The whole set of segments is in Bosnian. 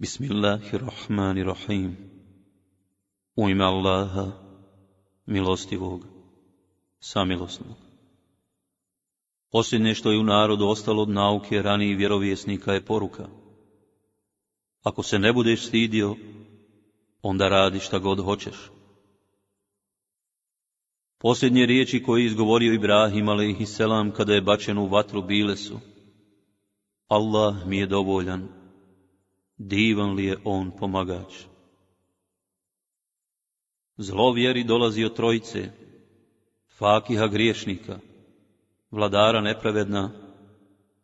Bismillahirrahmanirrahim. U ime Allaha, milostivog, samilosnog. Posljednje što je u narodu ostalo od nauke ranijih vjerovjesnika je poruka. Ako se ne budeš stidio, onda radi šta god hoćeš. Posljednje riječi koje je izgovorio Ibrahim a.s. kada je bačen u vatru bile su Allah mi je dovoljan divan li je on pomagač. Zlo vjeri dolazi od trojice, fakiha griješnika, vladara nepravedna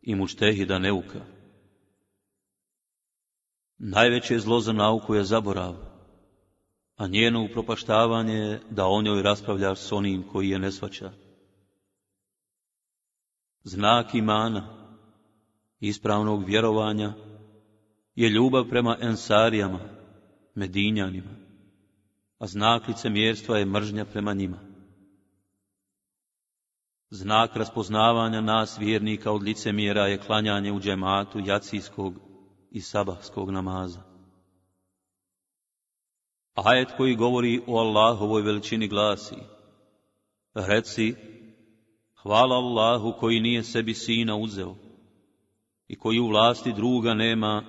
i muštehida neuka. Najveće zlo za nauku je zaborav, a njeno upropaštavanje je da o njoj raspravljaš s onim koji je nesvaća. Znak imana, ispravnog vjerovanja, je ljubav prema ensarijama, medinjanima, a znak licemjerstva je mržnja prema njima. Znak raspoznavanja nas vjernika od licemjera je klanjanje u džematu jacijskog i sabahskog namaza. Ajet koji govori o Allahovoj veličini glasi, reci, hvala Allahu koji nije sebi sina uzeo i koji u vlasti druga nema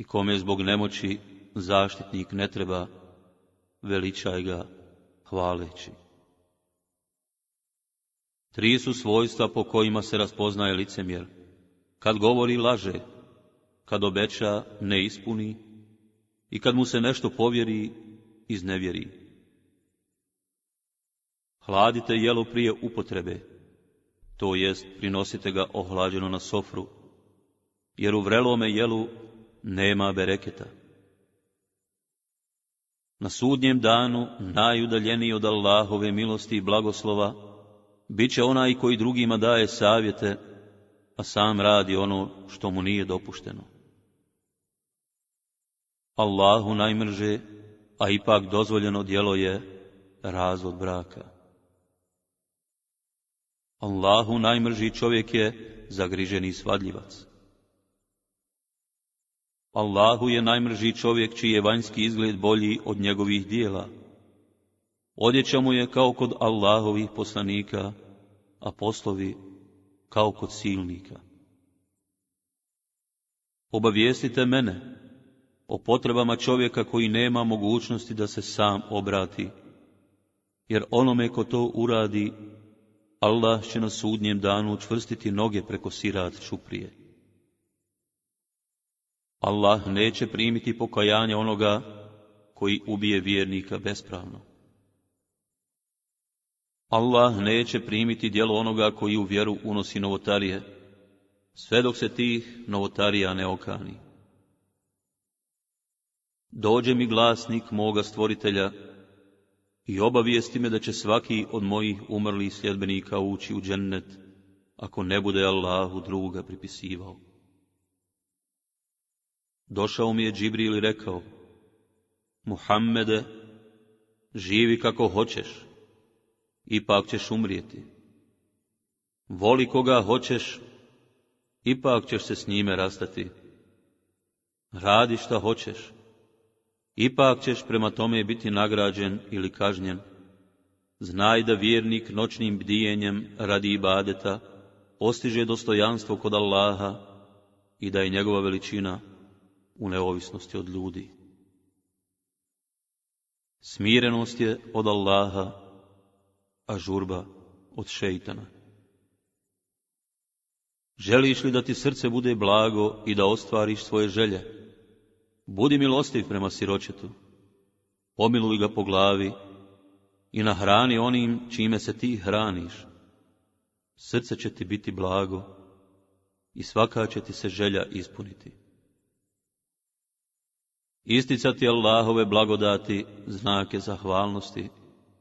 i kome zbog nemoći zaštitnik ne treba, veličaj ga hvaleći. Tri su svojstva po kojima se raspoznaje licemjer. Kad govori laže, kad obeća ne ispuni i kad mu se nešto povjeri, iznevjeri. Hladite jelo prije upotrebe, to jest prinosite ga ohlađeno na sofru, jer u vrelome jelu nema bereketa. Na sudnjem danu, najudaljeniji od Allahove milosti i blagoslova, bit će onaj koji drugima daje savjete, a sam radi ono što mu nije dopušteno. Allahu najmrže, a ipak dozvoljeno djelo je razvod braka. Allahu najmrži čovjek je zagriženi svadljivac. Allahu je najmrži čovjek čiji je vanjski izgled bolji od njegovih dijela. Odjeća mu je kao kod Allahovih poslanika, a poslovi kao kod silnika. Obavijestite mene o potrebama čovjeka koji nema mogućnosti da se sam obrati, jer onome ko to uradi, Allah će na sudnjem danu čvrstiti noge preko sirat čuprije. Allah neće primiti pokajanje onoga koji ubije vjernika bespravno. Allah neće primiti djelo onoga koji u vjeru unosi novotarije, sve dok se tih novotarija ne okani. Dođe mi glasnik moga stvoritelja i obavijesti me da će svaki od mojih umrlih sljedbenika ući u džennet, ako ne bude Allahu druga pripisivao. Došao mi je Džibril i rekao, Muhammede, živi kako hoćeš, ipak ćeš umrijeti. Voli koga hoćeš, ipak ćeš se s njime rastati. Radi šta hoćeš, ipak ćeš prema tome biti nagrađen ili kažnjen. Znaj da vjernik noćnim bdijenjem radi ibadeta, postiže dostojanstvo kod Allaha i da je njegova veličina u neovisnosti od ljudi. Smirenost je od Allaha, a žurba od šeitana. Želiš li da ti srce bude blago i da ostvariš svoje želje? Budi milostiv prema siročetu, pomiluj ga po glavi i nahrani onim čime se ti hraniš. Srce će ti biti blago i svaka će ti se želja ispuniti isticati Allahove blagodati, znake zahvalnosti,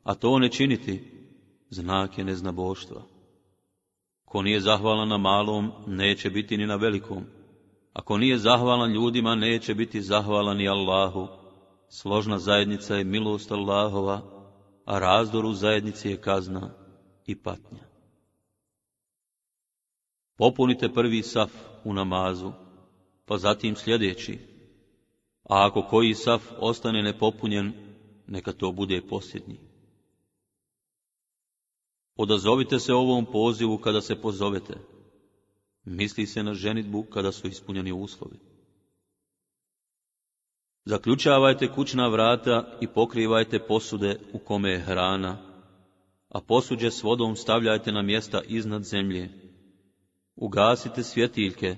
a to ne činiti, znake neznaboštva. Ko nije zahvalan na malom, neće biti ni na velikom. Ako nije zahvalan ljudima, neće biti zahvalan ni Allahu. Složna zajednica je milost Allahova, a razdor u zajednici je kazna i patnja. Popunite prvi saf u namazu, pa zatim sljedeći a ako koji saf ostane nepopunjen, neka to bude posljednji. Odazovite se ovom pozivu kada se pozovete. Misli se na ženitbu kada su ispunjeni uslovi. Zaključavajte kućna vrata i pokrivajte posude u kome je hrana, a posuđe s vodom stavljajte na mjesta iznad zemlje. Ugasite svjetiljke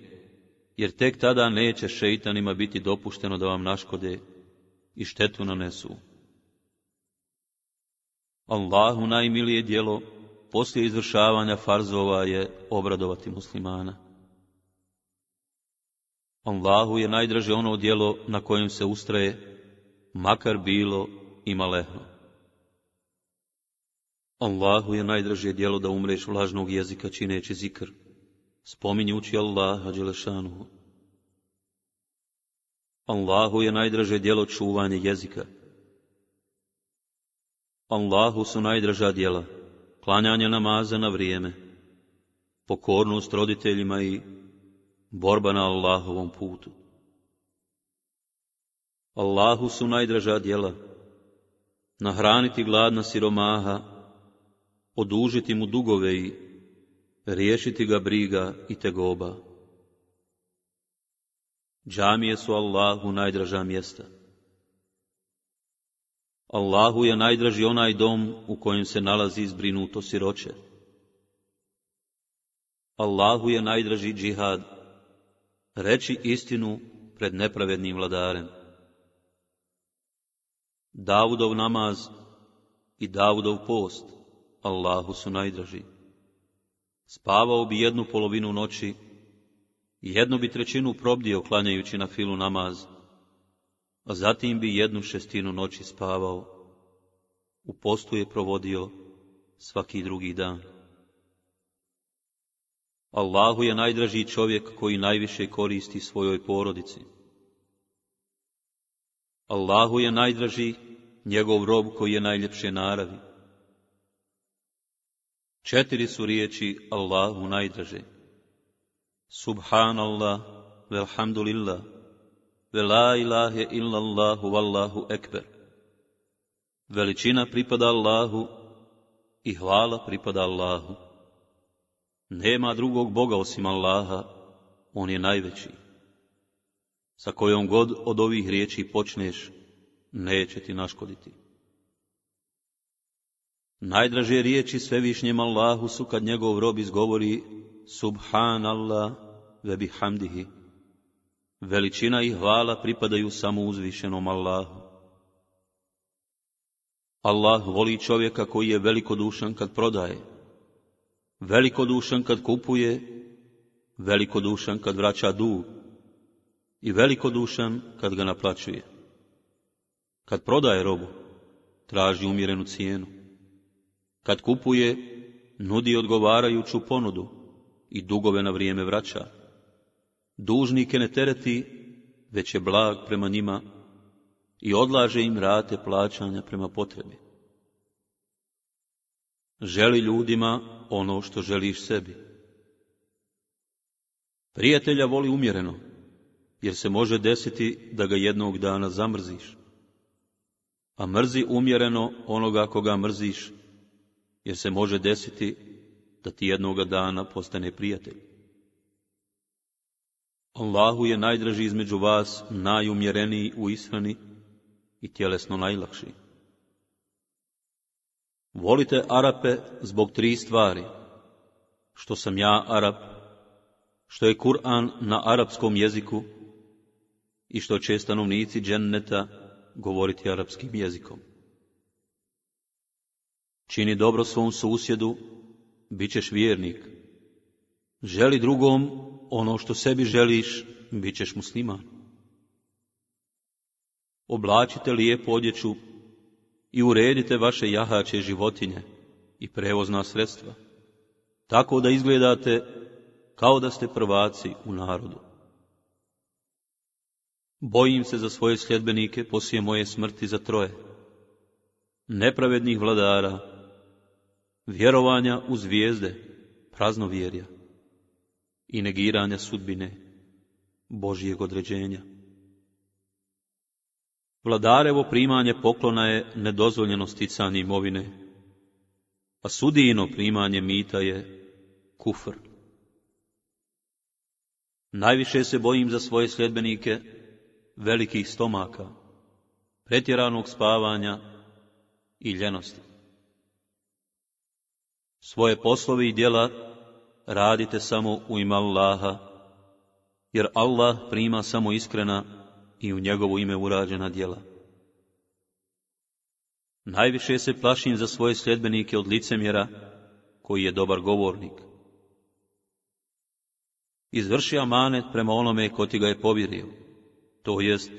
jer tek tada neće šeitanima biti dopušteno da vam naškode i štetu nanesu. Allahu najmilije dijelo poslije izvršavanja farzova je obradovati muslimana. Allahu je najdraže ono djelo na kojem se ustraje, makar bilo i malehno. Allahu je najdraže djelo da umreš vlažnog jezika čineći zikr spominjući Allaha Đelešanu. Allahu je najdraže djelo čuvanje jezika. Allahu su najdraža djela, klanjanje namaza na vrijeme, pokornost roditeljima i borba na Allahovom putu. Allahu su najdraža djela, nahraniti gladna siromaha, odužiti mu dugove i riješiti ga briga i tegoba. Džamije su Allahu najdraža mjesta. Allahu je najdraži onaj dom u kojem se nalazi zbrinuto siroće. Allahu je najdraži džihad, reći istinu pred nepravednim vladarem. Davudov namaz i Davudov post Allahu su najdraži. Spavao bi jednu polovinu noći i jednu bi trećinu probdio klanjajući na filu namaz, a zatim bi jednu šestinu noći spavao. U postu je provodio svaki drugi dan. Allahu je najdraži čovjek koji najviše koristi svojoj porodici. Allahu je najdraži njegov rob koji je najljepše naravi. Četiri su riječi Allahu najdraže. Subhanallah, velhamdulillah, vela la ilahe illallahu, vallahu ekber. Veličina pripada Allahu i hvala pripada Allahu. Nema drugog Boga osim Allaha, On je najveći. Sa kojom god od ovih riječi počneš, neće ti naškoditi. Najdraže riječi svevišnjem Allahu su kad njegov rob izgovori Subhanallah ve bihamdihi. Veličina i hvala pripadaju samo uzvišenom Allahu. Allah voli čovjeka koji je velikodušan kad prodaje, velikodušan kad kupuje, velikodušan kad vraća dug i velikodušan kad ga naplaćuje. Kad prodaje robu, traži umjerenu cijenu kad kupuje, nudi odgovarajuću ponudu i dugove na vrijeme vraća. Dužnike ne tereti, već je blag prema njima i odlaže im rate plaćanja prema potrebi. Želi ljudima ono što želiš sebi. Prijatelja voli umjereno, jer se može desiti da ga jednog dana zamrziš. A mrzi umjereno onoga koga mrziš, jer se može desiti da ti jednoga dana postane prijatelj. Allahu je najdraži između vas, najumjereniji u ishrani i tjelesno najlakši. Volite Arape zbog tri stvari, što sam ja Arab, što je Kur'an na arapskom jeziku i što će stanovnici dženneta govoriti arapskim jezikom. Čini dobro svom susjedu, bit ćeš vjernik. Želi drugom ono što sebi želiš, bit ćeš musliman. Oblačite lijepu odjeću i uredite vaše jahače životinje i prevozna sredstva, tako da izgledate kao da ste prvaci u narodu. Bojim se za svoje sljedbenike poslije moje smrti za troje, nepravednih vladara, vjerovanja u zvijezde, praznovjerja i negiranja sudbine Božijeg određenja. Vladarevo primanje poklona je nedozvoljeno sticanje imovine, a sudijino primanje mita je kufr. Najviše se bojim za svoje sljedbenike velikih stomaka, pretjeranog spavanja i ljenosti. Svoje poslove i djela radite samo u ima Allaha, jer Allah prima samo iskrena i u njegovo ime urađena djela. Najviše se plašim za svoje sljedbenike od licemjera, koji je dobar govornik. Izvrši amanet prema onome ko ti ga je povjerio, to jest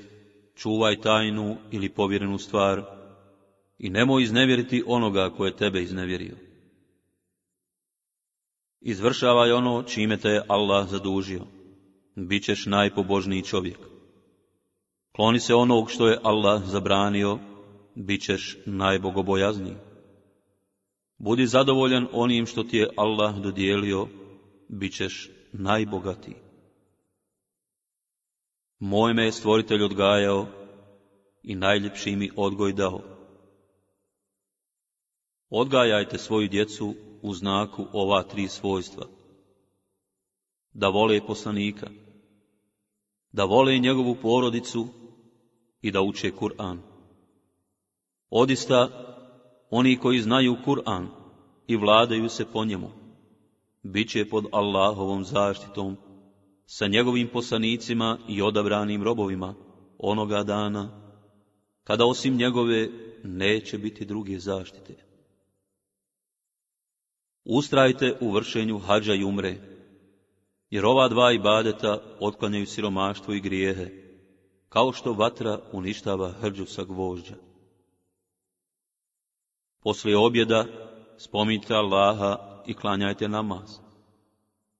čuvaj tajnu ili povjerenu stvar i nemoj iznevjeriti onoga ko je tebe iznevjerio. Izvršavaj ono čime te je Allah zadužio. Bićeš najpobožniji čovjek. Kloni se onog što je Allah zabranio, ćeš najbogobojazniji. Budi zadovoljan onim što ti je Allah dodijelio, ćeš najbogatiji. Moj me je stvoritelj odgajao i najljepši mi odgoj dao. Odgajajte svoju djecu u znaku ova tri svojstva. Da vole poslanika, da vole njegovu porodicu i da uče Kur'an. Odista, oni koji znaju Kur'an i vladaju se po njemu, bit će pod Allahovom zaštitom, sa njegovim poslanicima i odabranim robovima onoga dana, kada osim njegove neće biti druge zaštite. Ustrajte u vršenju hađa i umre, jer ova dva ibadeta otklanjaju siromaštvo i grijehe, kao što vatra uništava hrđu sa gvožđa. Poslije objeda spominjte Allaha i klanjajte namaz.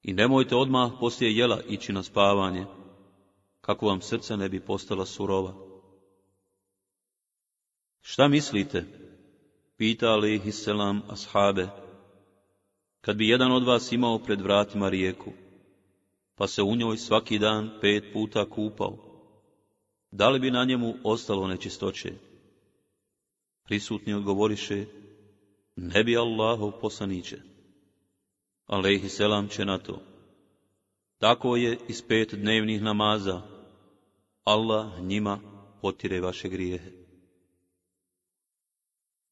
I nemojte odmah poslije jela ići na spavanje, kako vam srce ne bi postala surova. Šta mislite? Pitali Hisselam selam ashabe kad bi jedan od vas imao pred vratima rijeku, pa se u njoj svaki dan pet puta kupao, da li bi na njemu ostalo nečistoće? Prisutni odgovoriše, ne bi Allahov poslaniće. Alehi selam će na to. Tako je iz pet dnevnih namaza. Allah njima potire vaše grijehe.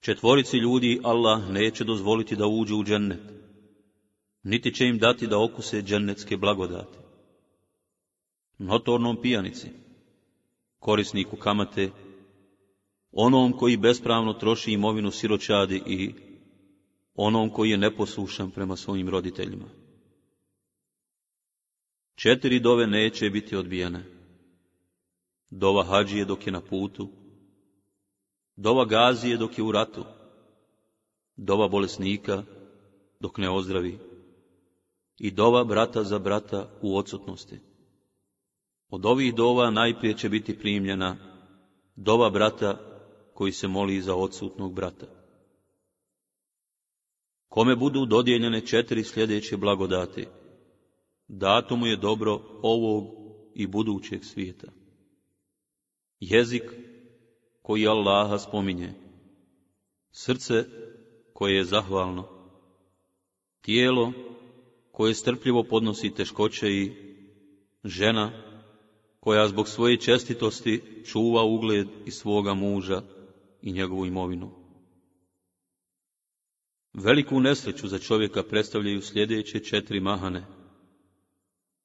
Četvorici ljudi Allah neće dozvoliti da uđu u džennet niti će im dati da okuse džennetske blagodate. Notornom pijanici, korisniku kamate, onom koji bespravno troši imovinu siročadi i onom koji je neposlušan prema svojim roditeljima. Četiri dove neće biti odbijene. Dova hađije dok je na putu, dova gazije dok je u ratu, dova bolesnika dok ne ozdravi, i dova brata za brata u odsutnosti. Od ovih dova najprije će biti primljena dova brata koji se moli za odsutnog brata. Kome budu dodijeljene četiri sljedeće blagodati, dato mu je dobro ovog i budućeg svijeta. Jezik koji Allaha spominje, srce koje je zahvalno, tijelo koje strpljivo podnosi teškoće i žena koja zbog svoje čestitosti čuva ugled i svoga muža i njegovu imovinu. Veliku nesreću za čovjeka predstavljaju sljedeće četiri mahane.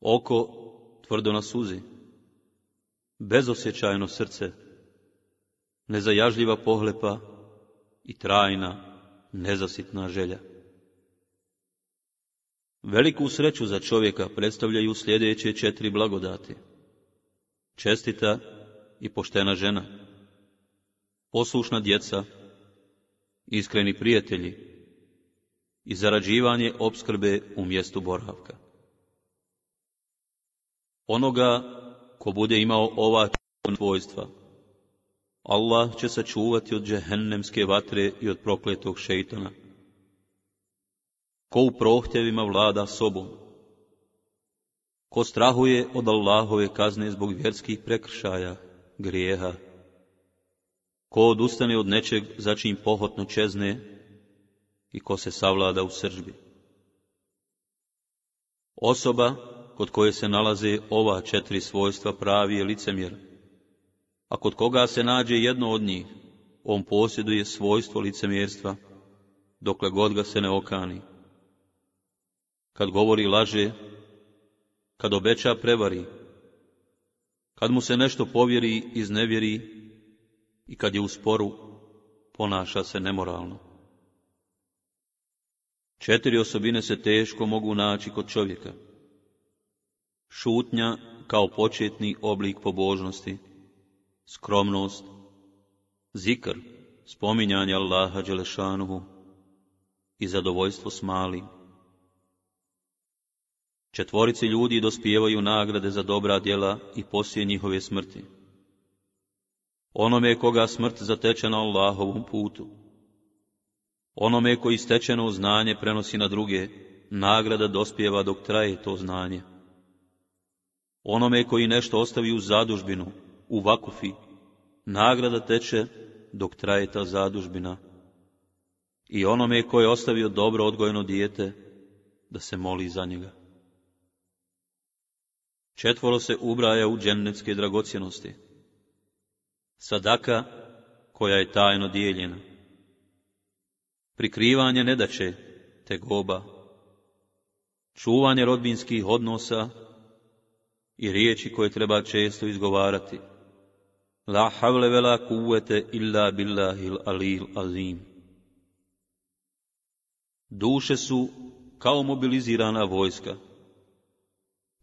Oko tvrdo na suzi, bezosjećajno srce, nezajažljiva pohlepa i trajna, nezasitna želja. Veliku sreću za čovjeka predstavljaju sljedeće četiri blagodati. Čestita i poštena žena, poslušna djeca, iskreni prijatelji i zarađivanje obskrbe u mjestu boravka. Onoga ko bude imao ova svojstva, Allah će sačuvati od džehennemske vatre i od prokletog šeitana ko u prohtjevima vlada sobom, ko strahuje od Allahove kazne zbog vjerskih prekršaja, grijeha, ko odustane od nečeg za čim pohotno čezne i ko se savlada u sržbi. Osoba kod koje se nalaze ova četiri svojstva pravi je licemjer, a kod koga se nađe jedno od njih, on posjeduje svojstvo licemjerstva, dokle god ga se ne okani. Kad govori laže, kad obeća prevari, kad mu se nešto povjeri iznevjeri i kad je u sporu, ponaša se nemoralno. Četiri osobine se teško mogu naći kod čovjeka. Šutnja kao početni oblik pobožnosti, skromnost, zikr, spominjanje Allaha Đelešanuhu i zadovoljstvo s malim. Četvorici ljudi dospijevaju nagrade za dobra djela i poslije njihove smrti. Onome koga smrt zateče na Allahovom putu. Onome koji stečeno znanje prenosi na druge, nagrada dospijeva dok traje to znanje. Onome koji nešto ostavi u zadužbinu, u vakufi, nagrada teče dok traje ta zadužbina. I onome koji je ostavio dobro odgojeno dijete, da se moli za njega. Četvoro se ubraja u džennetske dragocjenosti. Sadaka koja je tajno dijeljena. Prikrivanje nedaće, goba. Čuvanje rodbinskih odnosa i riječi koje treba često izgovarati. La havle vela kuvete illa billahil alil azim. Duše su kao mobilizirana vojska.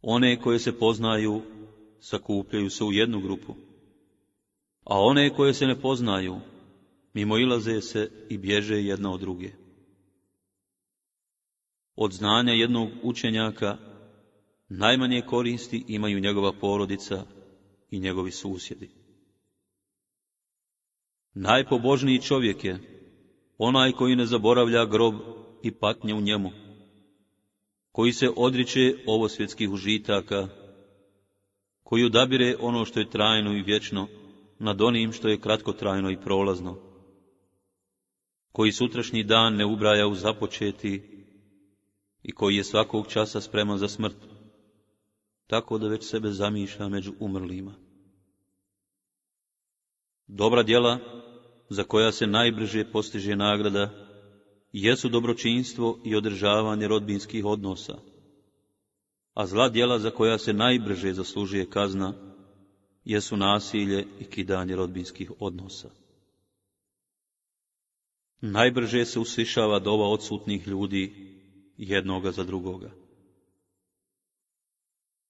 One koje se poznaju sakupljaju se u jednu grupu, a one koje se ne poznaju mimoilaze se i bježe jedna od druge. Od znanja jednog učenjaka najmanje koristi imaju njegova porodica i njegovi susjedi. Najpobožniji čovjek je onaj koji ne zaboravlja grob i patnje u njemu koji se odriče ovo svjetskih užitaka, koji odabire ono što je trajno i vječno, nad onim što je kratkotrajno i prolazno, koji sutrašnji dan ne ubraja u započeti i koji je svakog časa spreman za smrt, tako da već sebe zamišlja među umrlima. Dobra djela, za koja se najbrže postiže nagrada, jesu dobročinstvo i održavanje rodbinskih odnosa, a zla djela za koja se najbrže zaslužuje kazna jesu nasilje i kidanje rodbinskih odnosa. Najbrže se usvišava dova odsutnih ljudi jednoga za drugoga.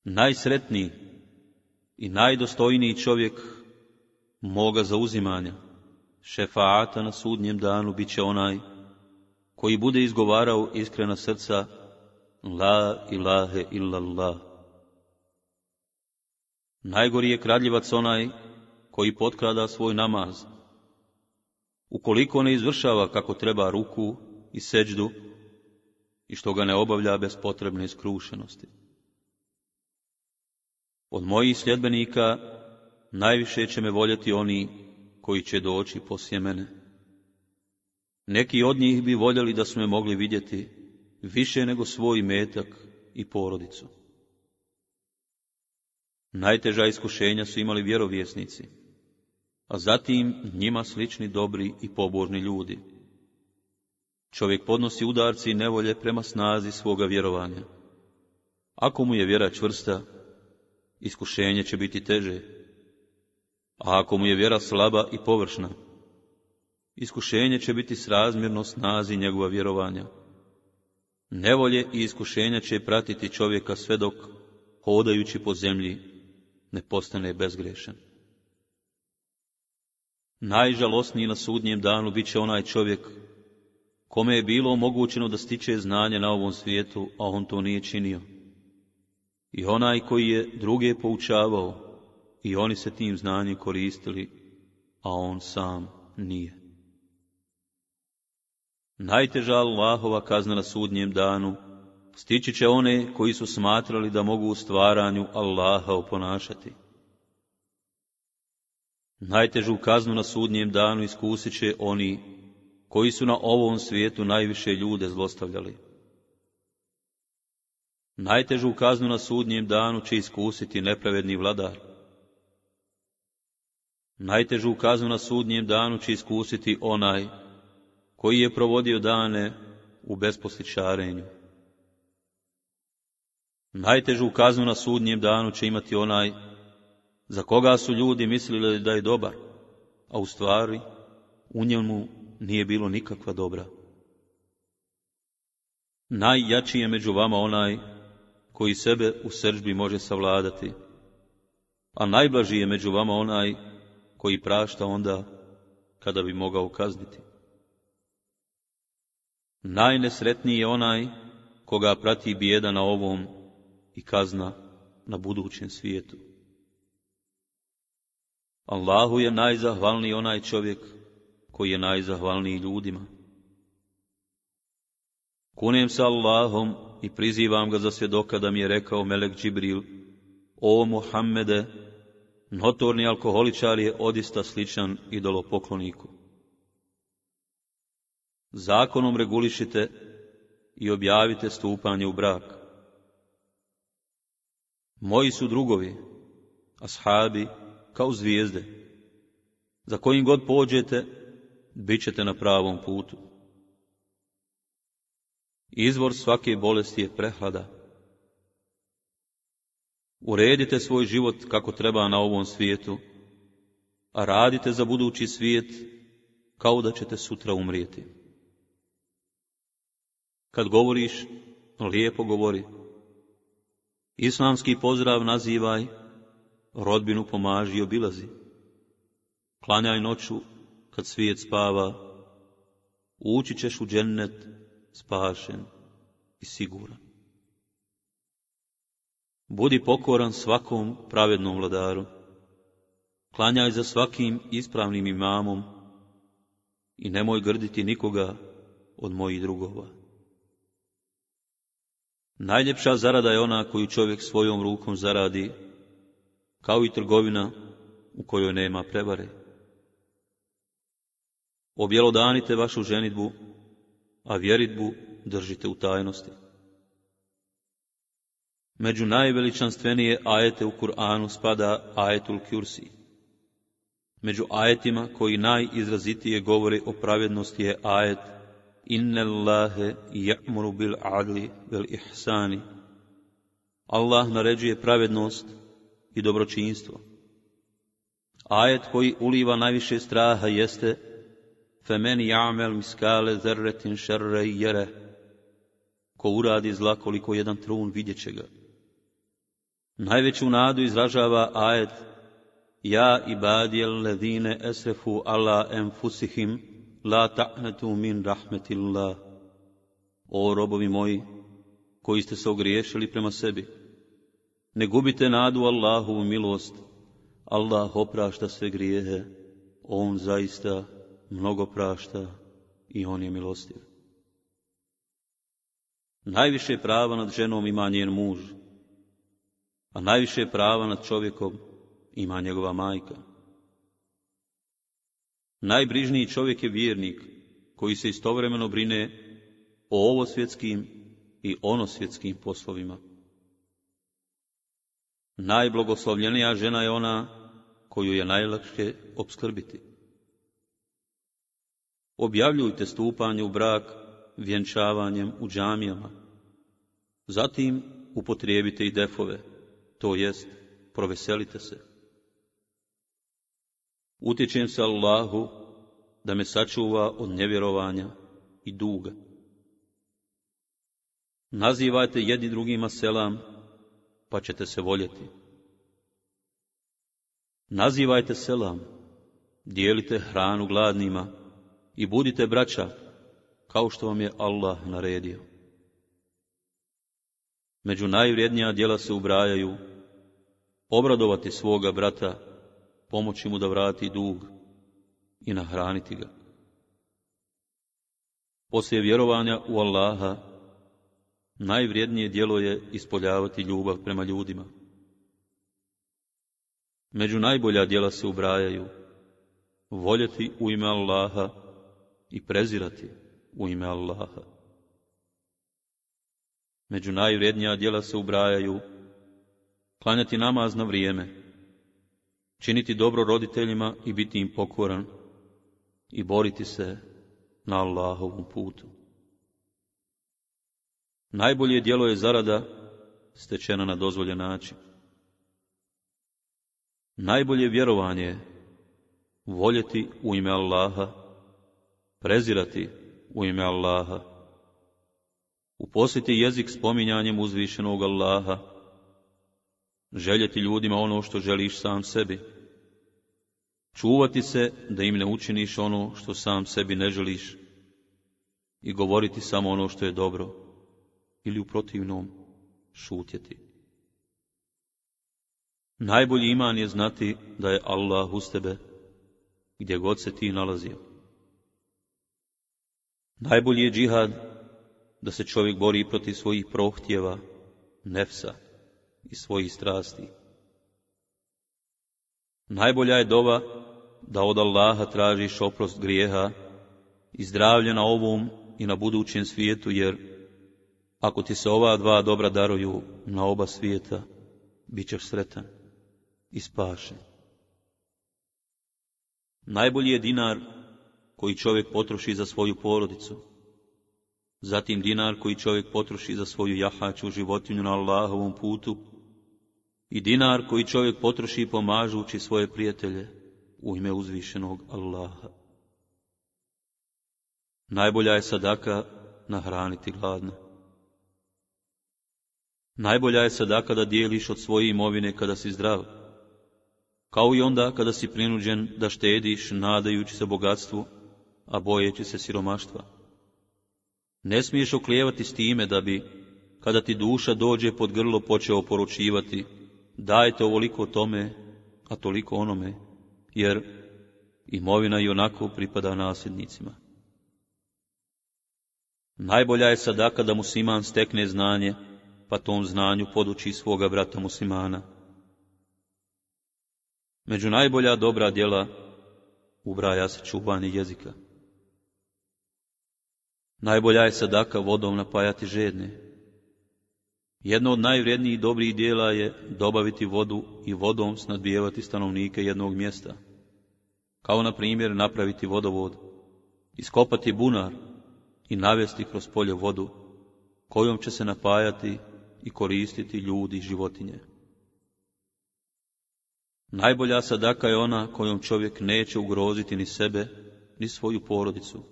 Najsretniji i najdostojniji čovjek moga zauzimanja, šefaata na sudnjem danu bit će onaj koji bude izgovarao iskrena srca La ilahe illallah. Najgori je kradljivac onaj koji potkrada svoj namaz. Ukoliko ne izvršava kako treba ruku i seđdu i što ga ne obavlja bez potrebne iskrušenosti. Od mojih sljedbenika najviše će me voljeti oni koji će doći poslije mene. Neki od njih bi voljeli da su je mogli vidjeti više nego svoj metak i porodicu. Najteža iskušenja su imali vjerovjesnici, a zatim njima slični dobri i pobožni ljudi. Čovjek podnosi udarci i nevolje prema snazi svoga vjerovanja. Ako mu je vjera čvrsta, iskušenje će biti teže, a ako mu je vjera slaba i površna, Iskušenje će biti srazmjerno snazi njegova vjerovanja. Nevolje i iskušenja će pratiti čovjeka sve dok, hodajući po zemlji, ne postane bezgrešan. Najžalosniji na sudnjem danu bit će onaj čovjek, kome je bilo omogućeno da stiče znanje na ovom svijetu, a on to nije činio. I onaj koji je druge poučavao, i oni se tim znanjem koristili, a on sam nije. Najteža Allahova kazna na sudnjem danu stići će one koji su smatrali da mogu u stvaranju Allaha oponašati. Najtežu kaznu na sudnjem danu iskusit će oni koji su na ovom svijetu najviše ljude zlostavljali. Najtežu kaznu na sudnjem danu će iskusiti nepravedni vladar. Najtežu kaznu na sudnjem danu će iskusiti onaj koji je provodio dane u besposličarenju. Najtežu kaznu na sudnjem danu će imati onaj za koga su ljudi mislili da je dobar, a u stvari u njemu nije bilo nikakva dobra. Najjači je među vama onaj koji sebe u sržbi može savladati, a najblaži je među vama onaj koji prašta onda kada bi mogao kazniti. Najnesretniji je onaj koga prati bijeda na ovom i kazna na budućem svijetu. Allahu je najzahvalniji onaj čovjek koji je najzahvalniji ljudima. Kunem sa Allahom i prizivam ga za svjedoka da mi je rekao Melek Džibril, o Muhammede, notorni alkoholičar je odista sličan idolopokloniku zakonom regulišite i objavite stupanje u brak. Moji su drugovi, ashabi, kao zvijezde. Za kojim god pođete, bit ćete na pravom putu. Izvor svake bolesti je prehlada. Uredite svoj život kako treba na ovom svijetu, a radite za budući svijet kao da ćete sutra umrijeti. Kad govoriš, lijepo govori. Islamski pozdrav nazivaj, rodbinu pomaži i obilazi. Klanjaj noću, kad svijet spava, ući ćeš u džennet spašen i siguran. Budi pokoran svakom pravednom vladaru. Klanjaj za svakim ispravnim imamom i nemoj grditi nikoga od mojih drugova. Najljepša zarada je ona koju čovjek svojom rukom zaradi, kao i trgovina u kojoj nema prevare. Objelodanite vašu ženitbu, a vjeritbu držite u tajnosti. Među najveličanstvenije ajete u Kur'anu spada ajetul Kursi. Među ajetima koji najizrazitije govore o pravednosti je ajet inna Allahe ya'muru bil adli bil ihsani. Allah naređuje pravednost i dobročinstvo. Ajet koji uliva najviše straha jeste Femen ja'mel miskale zerretin šerre i jere. Ko uradi zla koliko jedan trun vidjet će ga. Najveću nadu izražava ajet Ja i ibadijel ledine esrefu ala enfusihim La ta'natu min rahmetillah. O robovi moji, koji ste se ogriješili prema sebi, ne gubite nadu Allahovu milost. Allah oprašta sve grijehe. On zaista mnogo prašta i on je milostiv. Najviše prava nad ženom ima njen muž, a najviše prava nad čovjekom ima njegova majka. Najbrižniji čovjek je vjernik, koji se istovremeno brine o svjetskim i ono svjetskim poslovima. Najblogoslovljenija žena je ona koju je najlakše obskrbiti. Objavljujte stupanje u brak vjenčavanjem u džamijama. Zatim upotrijebite i defove, to jest proveselite se. Utječem se Allahu da me sačuva od nevjerovanja i duga. Nazivajte jedni drugima selam, pa ćete se voljeti. Nazivajte selam, dijelite hranu gladnima i budite braća, kao što vam je Allah naredio. Među najvrijednija djela se ubrajaju, obradovati svoga brata pomoći mu da vrati dug i nahraniti ga. Poslije vjerovanja u Allaha, najvrijednije djelo je ispoljavati ljubav prema ljudima. Među najbolja djela se ubrajaju voljeti u ime Allaha i prezirati u ime Allaha. Među najvrijednija djela se ubrajaju klanjati namaz na vrijeme, činiti dobro roditeljima i biti im pokoran i boriti se na Allahovom putu. Najbolje djelo je zarada stečena na dozvoljen način. Najbolje vjerovanje je voljeti u ime Allaha, prezirati u ime Allaha, uposliti jezik spominjanjem uzvišenog Allaha, željeti ljudima ono što želiš sam sebi, čuvati se da im ne učiniš ono što sam sebi ne želiš i govoriti samo ono što je dobro ili u protivnom šutjeti. Najbolji iman je znati da je Allah uz tebe gdje god se ti nalazio. Najbolji je džihad da se čovjek bori protiv svojih prohtjeva, nefsa i svojih strasti. Najbolja je doba da od Allaha tražiš oprost grijeha i zdravlje na ovom i na budućem svijetu, jer ako ti se ova dva dobra daruju na oba svijeta, bit ćeš sretan i spašen. Najbolji je dinar koji čovjek potroši za svoju porodicu, zatim dinar koji čovjek potroši za svoju jahaću životinju na Allahovom putu i dinar koji čovjek potroši pomažući svoje prijatelje u ime uzvišenog Allaha. Najbolja je sadaka nahraniti gladne. Najbolja je sadaka da dijeliš od svoje imovine kada si zdrav, kao i onda kada si prinuđen da štediš nadajući se bogatstvu, a bojeći se siromaštva. Ne smiješ oklijevati s time da bi, kada ti duša dođe pod grlo počeo poručivati, dajte ovoliko tome, a toliko onome, jer imovina i onako pripada nasljednicima. Najbolja je sadaka da musliman stekne znanje, pa tom znanju poduči svoga brata muslimana. Među najbolja dobra djela ubraja se čuvanje jezika. Najbolja je sadaka vodom napajati žedne, jedno od i dobrih dijela je dobaviti vodu i vodom snadbijevati stanovnike jednog mjesta, kao na primjer napraviti vodovod, iskopati bunar i navesti kroz polje vodu, kojom će se napajati i koristiti ljudi i životinje. Najbolja sadaka je ona kojom čovjek neće ugroziti ni sebe, ni svoju porodicu.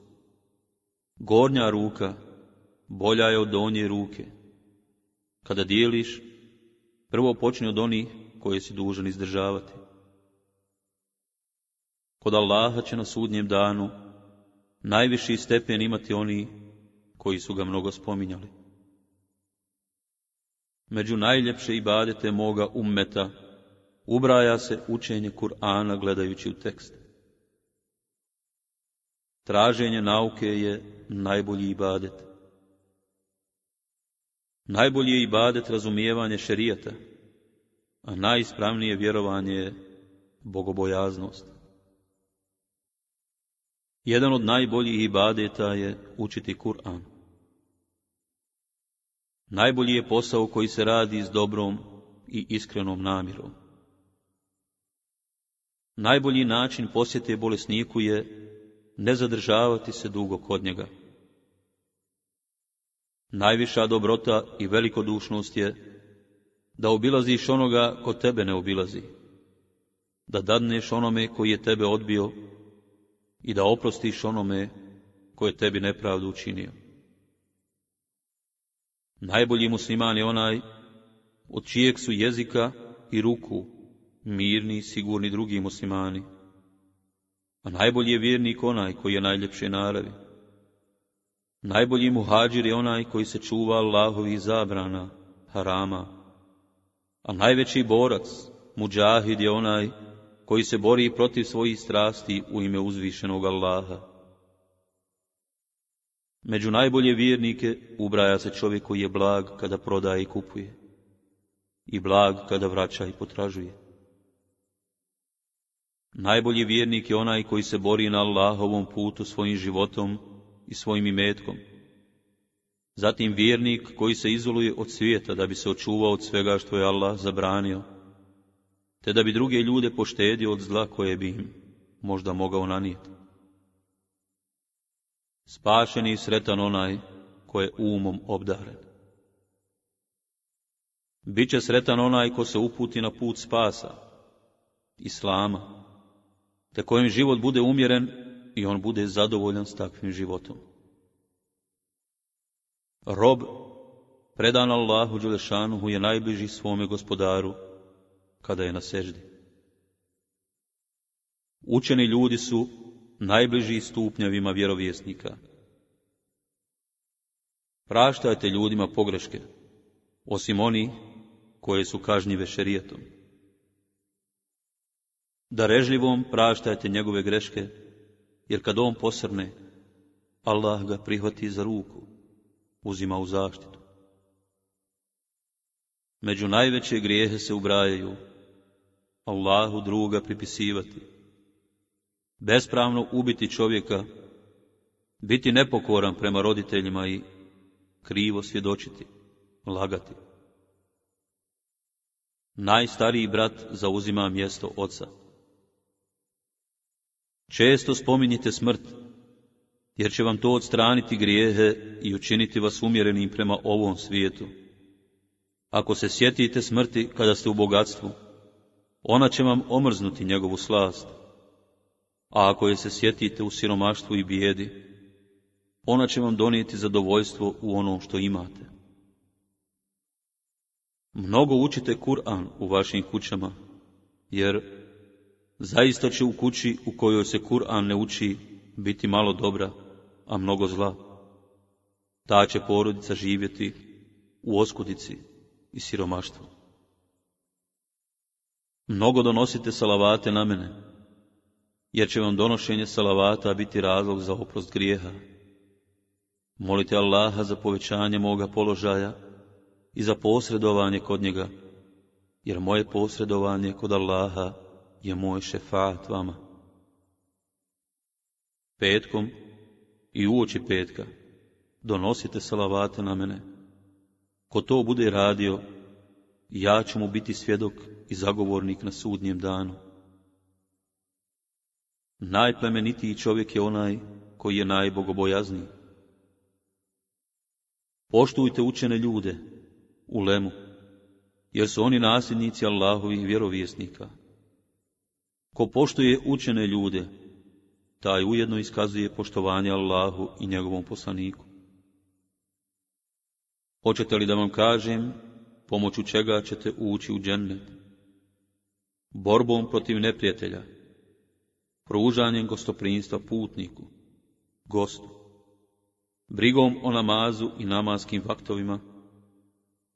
Gornja ruka bolja je od donje ruke kada dijeliš, prvo počni od onih koje si dužan izdržavati. Kod Allaha će na sudnjem danu najviši stepen imati oni koji su ga mnogo spominjali. Među najljepše ibadete moga ummeta ubraja se učenje Kur'ana gledajući u tekst. Traženje nauke je najbolji ibadet. Najbolji je ibadet razumijevanje šerijata, a najispravnije vjerovanje je bogobojaznost. Jedan od najboljih ibadeta je učiti Kur'an. Najbolji je posao koji se radi s dobrom i iskrenom namjerom. Najbolji način posjete bolesniku je ne zadržavati se dugo kod njega. Najviša dobrota i velikodušnost je da obilaziš onoga ko tebe ne obilazi, da dadneš onome koji je tebe odbio i da oprostiš onome ko je tebi nepravdu učinio. Najbolji musliman je onaj od čijeg su jezika i ruku mirni i sigurni drugi muslimani, a najbolji je vjernik onaj koji je najljepše naravi Najbolji muhađir je onaj koji se čuva Allahovih zabrana, harama. A najveći borac, muđahid je onaj koji se bori protiv svojih strasti u ime uzvišenog Allaha. Među najbolje vjernike ubraja se čovjek koji je blag kada prodaje i kupuje i blag kada vraća i potražuje. Najbolji vjernik je onaj koji se bori na Allahovom putu svojim životom i svojim imetkom. Zatim vjernik koji se izoluje od svijeta da bi se očuvao od svega što je Allah zabranio, te da bi druge ljude poštedio od zla koje bi im možda mogao nanijeti. Spašen i sretan onaj ko je umom obdaren. Biće sretan onaj ko se uputi na put spasa, Islama, te kojim život bude umjeren i on bude zadovoljan s takvim životom. Rob, predan Allahu Đulešanuhu, je najbliži svome gospodaru, kada je na seždi. Učeni ljudi su najbliži stupnjevima vjerovjesnika. Praštajte ljudima pogreške, osim oni koje su kažnjive šerijetom. Darežljivom praštajte njegove greške, jer kad on posrne, Allah ga prihvati za ruku, uzima u zaštitu. Među najveće grijehe se ubrajaju, Allahu druga pripisivati, bespravno ubiti čovjeka, biti nepokoran prema roditeljima i krivo svjedočiti, lagati. Najstariji brat zauzima mjesto oca. Često spominjite smrt, jer će vam to odstraniti grijehe i učiniti vas umjerenim prema ovom svijetu. Ako se sjetite smrti kada ste u bogatstvu, ona će vam omrznuti njegovu slast. A ako je se sjetite u siromaštvu i bijedi, ona će vam donijeti zadovoljstvo u onom što imate. Mnogo učite Kur'an u vašim kućama, jer Zaista će u kući u kojoj se Kur'an ne uči biti malo dobra, a mnogo zla. Ta će porodica živjeti u oskudici i siromaštvu. Mnogo donosite salavate na mene, jer će vam donošenje salavata biti razlog za oprost grijeha. Molite Allaha za povećanje moga položaja i za posredovanje kod njega, jer moje posredovanje kod Allaha je moj šefat vama. Petkom i uoči petka donosite salavate na mene. Ko to bude radio, ja ću mu biti svjedok i zagovornik na sudnjem danu. Najplemenitiji čovjek je onaj koji je najbogobojazniji. Poštujte učene ljude u lemu, jer su oni nasljednici Allahovih vjerovjesnika Ko poštuje učene ljude, taj ujedno iskazuje poštovanje Allahu i njegovom poslaniku. Hoćete li da vam kažem pomoću čega ćete ući u džennet? Borbom protiv neprijatelja, pružanjem gostoprinjstva putniku, gostu, brigom o namazu i namaskim faktovima,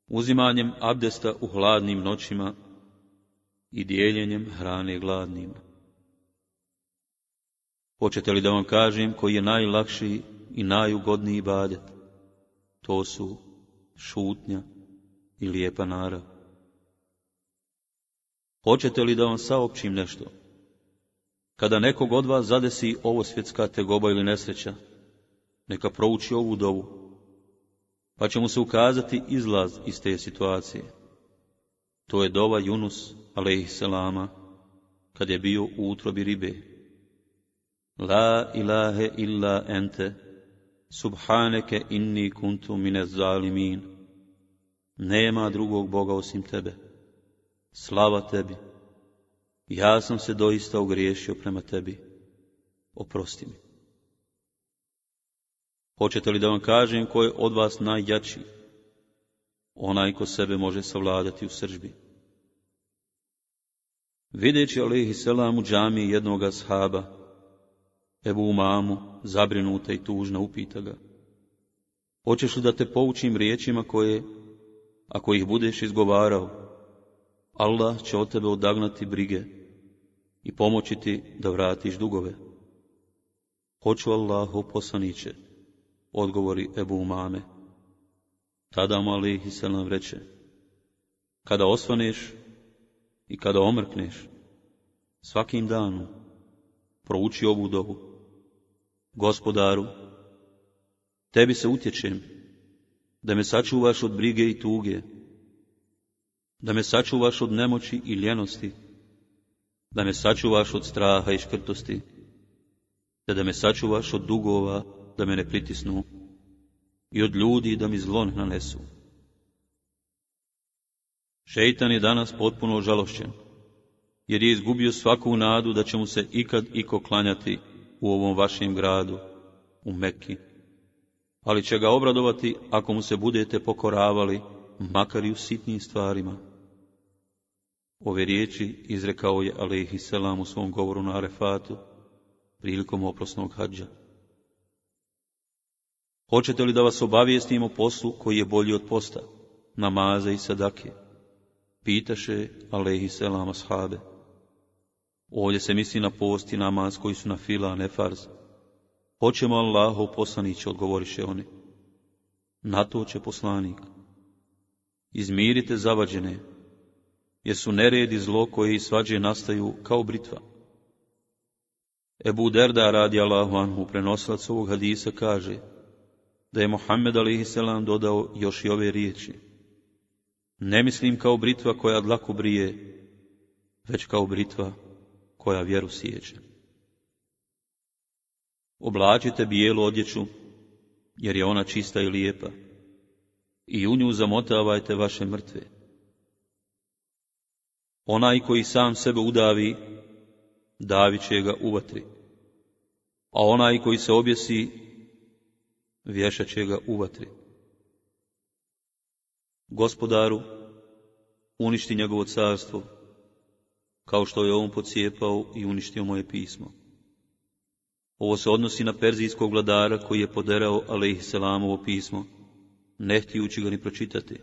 uzimanjem abdesta u hladnim noćima i dijeljenjem hrane gladnima. Hoćete li da vam kažem koji je najlakši i najugodniji badet? To su šutnja i lijepa narav. Hoćete li da vam saopćim nešto? Kada nekog od vas zadesi ovo svjetska tegoba ili nesreća, neka prouči ovu dovu, pa će mu se ukazati izlaz iz te situacije. To je dova Junus, alaihissalama, kad je bio u utrobi ribe. La ilahe illa ente, subhaneke inni kuntu mine zalimin. Nema drugog Boga osim tebe. Slava tebi. Ja sam se doista ogriješio prema tebi. Oprosti mi. Hoćete li da vam kažem koji je od vas najjači? onaj ko sebe može savladati u sržbi. Videći alihi selam u džami jednoga shaba, Ebu Umamu, zabrinuta i tužna, upita ga. Hoćeš li da te poučim riječima koje, ako ih budeš izgovarao, Allah će od tebe odagnati brige i pomoći ti da vratiš dugove. Hoću Allahu poslaniće, odgovori Ebu Umame. Tada mu selam reče, kada osvaneš i kada omrkneš, svakim danom prouči ovu dobu. Gospodaru, tebi se utječem, da me sačuvaš od brige i tuge, da me sačuvaš od nemoći i ljenosti, da me sačuvaš od straha i škrtosti, te da me sačuvaš od dugova, da me ne pritisnu i od ljudi da mi zlon nanesu. Šeitan je danas potpuno žalošćen, jer je izgubio svaku nadu da će mu se ikad iko klanjati u ovom vašem gradu, u Meki. Ali će ga obradovati ako mu se budete pokoravali, makar i u sitnim stvarima. Ove riječi izrekao je Alehi Selam u svom govoru na Arefatu, prilikom oprosnog hađa. Hoćete li da vas obavijestim o poslu koji je bolji od posta, namaza i sadake? Pitaše Alehi selama shabe. Ovdje se misli na post i namaz koji su na fila, a ne farz. Hoćemo Allaho poslaniće, odgovoriše oni. Na to će poslanik. Izmirite zavađene, jer su nered zlo koje i svađe nastaju kao britva. Ebu Derda radi Allahu Anhu, prenoslac ovog hadisa, kaže da je Mohamed a.s. dodao još i ove riječi. Ne mislim kao britva koja dlaku brije, već kao britva koja vjeru sjeće. Oblačite bijelu odjeću, jer je ona čista i lijepa, i u nju zamotavajte vaše mrtve. Onaj koji sam sebe udavi, davit će ga uvatri, a onaj koji se objesi, vješat će ga u vatri. Gospodaru, uništi njegovo carstvo, kao što je on pocijepao i uništio moje pismo. Ovo se odnosi na perzijskog vladara koji je poderao Alejih Selamovo pismo, ne htijući ga ni pročitati.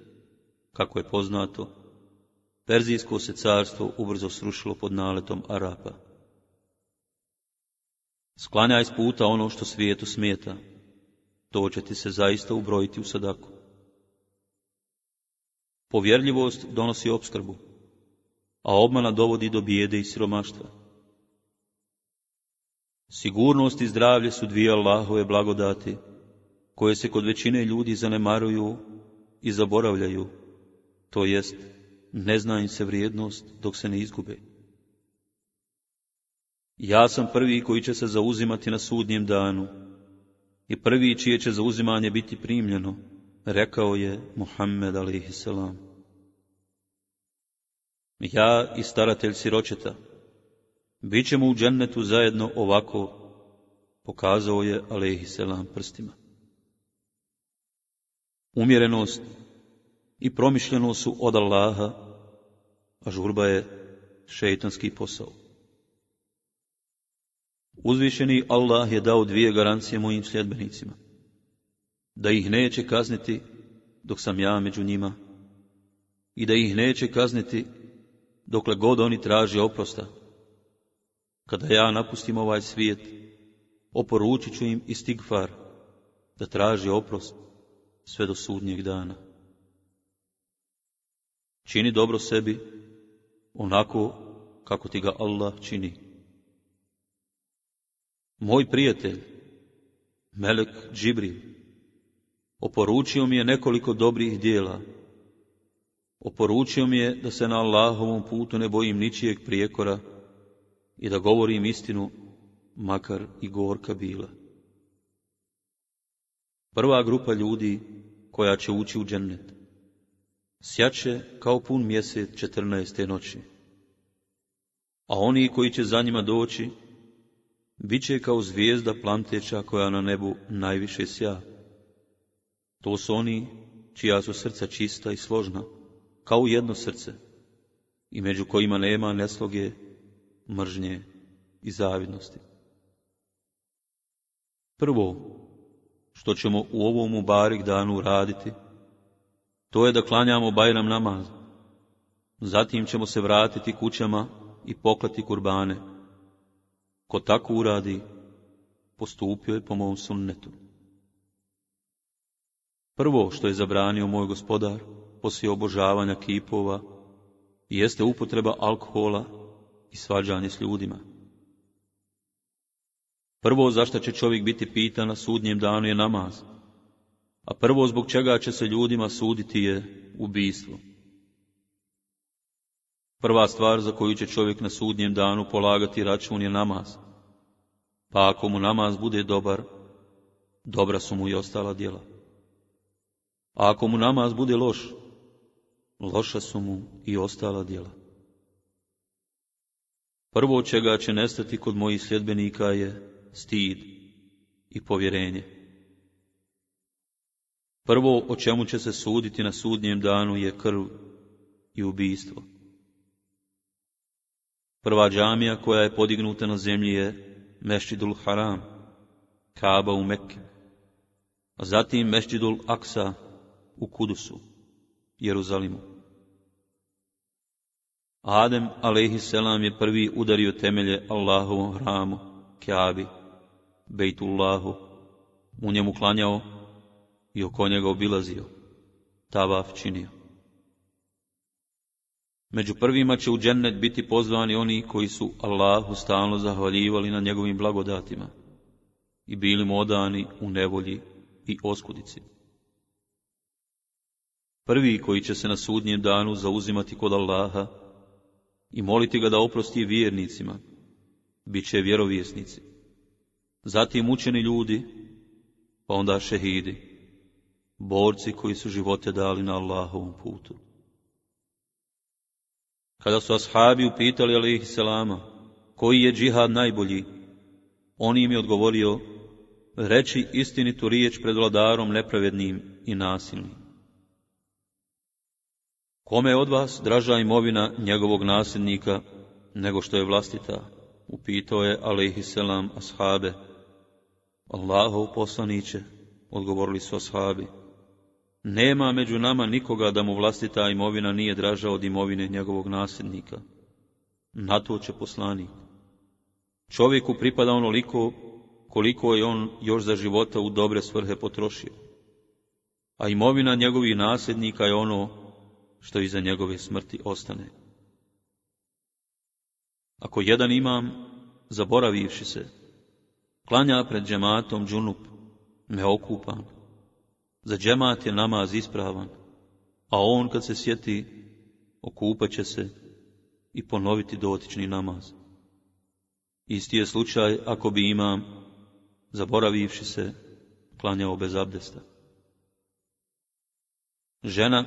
Kako je poznato, Perzijsko se carstvo ubrzo srušilo pod naletom Arapa. Sklanjaj s puta ono što svijetu smeta, to će ti se zaista ubrojiti u sadaku. Povjerljivost donosi obskrbu, a obmana dovodi do bijede i siromaštva. Sigurnost i zdravlje su dvije Allahove blagodati, koje se kod većine ljudi zanemaruju i zaboravljaju, to jest ne zna im se vrijednost dok se ne izgube. Ja sam prvi koji će se zauzimati na sudnjem danu, i prvi čije će zauzimanje biti primljeno, rekao je Muhammed a.s. Ja i staratelj siročeta, bit ćemo u džennetu zajedno ovako, pokazao je a.s. prstima. Umjerenost i promišljenost su od Allaha, a žurba je šeitanski posao. Uzvišeni Allah je dao dvije garancije mojim sljedbenicima, da ih neće kazniti dok sam ja među njima i da ih neće kazniti dokle god oni traži oprosta. Kada ja napustim ovaj svijet, oporučit ću im istigfar da traži oprost sve do sudnjeg dana. Čini dobro sebi onako kako ti ga Allah čini. Moj prijatelj, Melek Džibril, oporučio mi je nekoliko dobrih dijela. Oporučio mi je da se na Allahovom putu ne bojim ničijeg prijekora i da govorim istinu, makar i gorka bila. Prva grupa ljudi koja će ući u džennet. će kao pun mjesec četrnaeste noći. A oni koji će za njima doći, će kao zvijezda planteća koja na nebu najviše sja. To su oni čija su srca čista i složna, kao jedno srce, i među kojima nema nesloge, mržnje i zavidnosti. Prvo, što ćemo u ovom barik danu raditi, to je da klanjamo Bajram namaz. Zatim ćemo se vratiti kućama i poklati kurbane Ko tako uradi, postupio je po mom sunnetu. Prvo što je zabranio moj gospodar, poslije obožavanja kipova, jeste upotreba alkohola i svađanje s ljudima. Prvo zašto će čovjek biti pitan na sudnjem danu je namaz, a prvo zbog čega će se ljudima suditi je ubijstvo. Prva stvar za koju će čovjek na sudnjem danu polagati račun je namaz. Pa ako mu namaz bude dobar, dobra su mu i ostala djela. A ako mu namaz bude loš, loša su mu i ostala djela. Prvo čega će nestati kod mojih sljedbenika je stid i povjerenje. Prvo o čemu će se suditi na sudnjem danu je krv i ubijstvo. Prva džamija koja je podignuta na zemlji je Mešidul Haram, kaba u Mekke, a zatim Mešidul Aksa u Kudusu, Jeruzalimu. Adem Selam je prvi udario temelje Allahovom hramu, Kaabi, Bejtullahu, u njemu klanjao i oko njega obilazio, tavaf činio. Među prvima će u džennet biti pozvani oni koji su Allahu stalno zahvaljivali na njegovim blagodatima i bili mu odani u nevolji i oskudici. Prvi koji će se na sudnjem danu zauzimati kod Allaha i moliti ga da oprosti vjernicima, bit će vjerovjesnici, zatim učeni ljudi, pa onda šehidi, borci koji su živote dali na Allahovom putu. Kada su ashabi upitali alaihi selama, koji je džihad najbolji, on im je odgovorio, reći istinitu riječ pred vladarom nepravednim i nasilnim. Kome od vas draža imovina njegovog nasljednika nego što je vlastita? Upitao je alaihi selam ashabe. Allahov poslaniće, odgovorili su ashabi. Nema među nama nikoga da mu vlastita imovina nije draža od imovine njegovog nasljednika. Na to će poslani. Čovjeku pripada onoliko koliko je on još za života u dobre svrhe potrošio. A imovina njegovih nasljednika je ono što iza njegove smrti ostane. Ako jedan imam, zaboravivši se, klanja pred džematom džunup, okupan, za džemat je namaz ispravan, a on kad se sjeti, okupat će se i ponoviti dotični namaz. Isti je slučaj ako bi imam, zaboravivši se, klanjao bez abdesta. Žena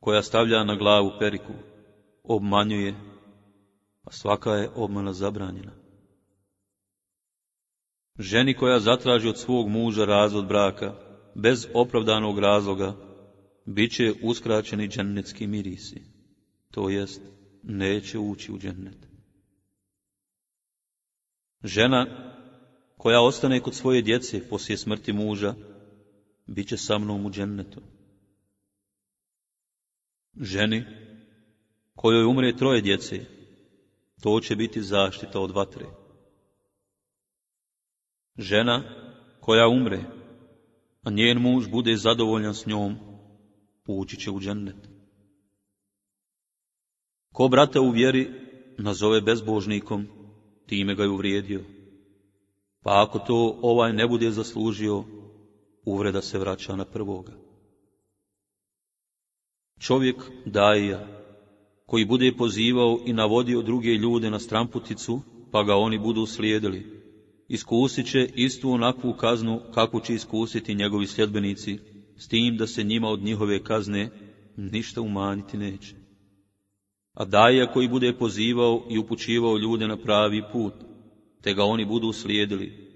koja stavlja na glavu periku, obmanjuje, a svaka je obmana zabranjena. Ženi koja zatraži od svog muža razvod braka, bez opravdanog razloga, bit će uskraćeni džennetski mirisi, to jest neće ući u džennet. Žena koja ostane kod svoje djece poslije smrti muža, bit će sa mnom u džennetu. Ženi kojoj umre troje djece, to će biti zaštita od vatre. Žena koja umre, a njen muž bude zadovoljan s njom, ući će u džennet. Ko brata u vjeri nazove bezbožnikom, time ga je uvrijedio. Pa ako to ovaj ne bude zaslužio, uvreda se vraća na prvoga. Čovjek daja, koji bude pozivao i navodio druge ljude na stramputicu, pa ga oni budu slijedili, iskusit će istu onakvu kaznu kakvu će iskusiti njegovi sljedbenici, s tim da se njima od njihove kazne ništa umaniti neće. A daja koji bude pozivao i upućivao ljude na pravi put, te ga oni budu slijedili,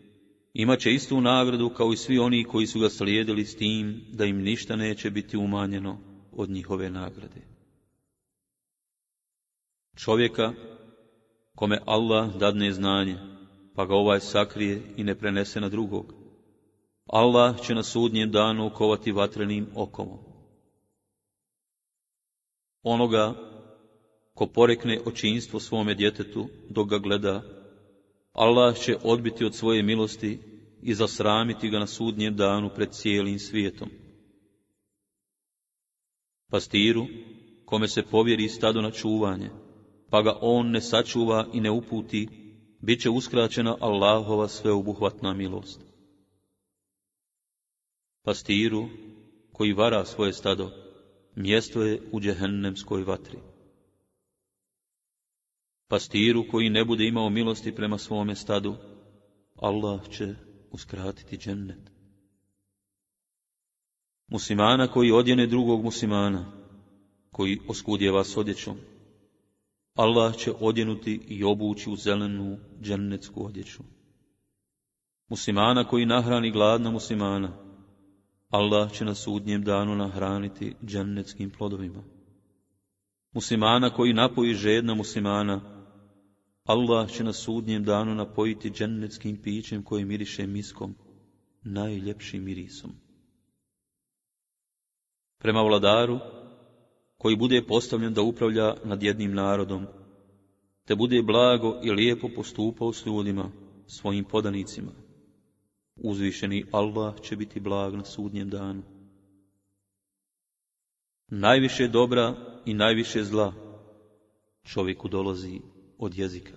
će istu nagradu kao i svi oni koji su ga slijedili s tim da im ništa neće biti umanjeno od njihove nagrade. Čovjeka kome Allah dadne znanje, pa ga ovaj sakrije i ne prenese na drugog. Allah će na sudnjem danu okovati vatrenim okomom. Onoga ko porekne očinstvo svome djetetu dok ga gleda, Allah će odbiti od svoje milosti i zasramiti ga na sudnjem danu pred cijelim svijetom. Pastiru, kome se povjeri stado na čuvanje, pa ga on ne sačuva i ne uputi, bit će uskraćena Allahova sveobuhvatna milost. Pastiru, koji vara svoje stado, mjesto je u djehennemskoj vatri. Pastiru, koji ne bude imao milosti prema svome stadu, Allah će uskratiti džennet. Musimana, koji odjene drugog musimana, koji oskudjeva s odjećom, Allah će odjenuti i obući u zelenu džennetsku odjeću. Muslimana koji nahrani gladna muslimana, Allah će na sudnjem danu nahraniti džennetskim plodovima. Muslimana koji napoji žedna muslimana, Allah će na sudnjem danu napojiti džennetskim pićem koji miriše miskom, najljepšim mirisom. Prema vladaru, koji bude postavljen da upravlja nad jednim narodom, te bude blago i lijepo postupao s ljudima, svojim podanicima. Uzvišeni Allah će biti blag na sudnjem danu. Najviše dobra i najviše zla čovjeku dolazi od jezika.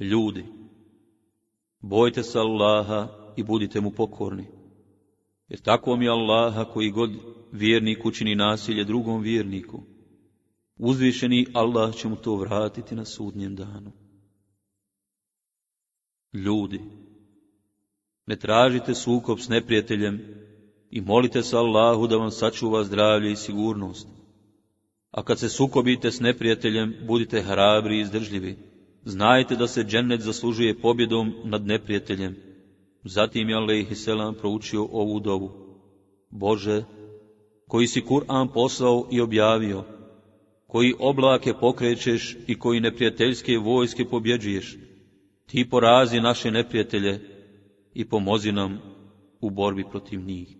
Ljudi, bojte se Allaha i budite mu pokorni jer tako mi Allaha koji god vjernik učini nasilje drugom vjerniku, uzvišeni Allah će mu to vratiti na sudnjem danu. Ljudi, ne tražite sukob s neprijateljem i molite se Allahu da vam sačuva zdravlje i sigurnost. A kad se sukobite s neprijateljem, budite hrabri i izdržljivi. Znajte da se džennet zaslužuje pobjedom nad neprijateljem Zatim je Selam proučio ovu dovu. Bože, koji si Kur'an poslao i objavio, koji oblake pokrećeš i koji neprijateljske vojske pobjeđuješ, ti porazi naše neprijatelje i pomozi nam u borbi protiv njih.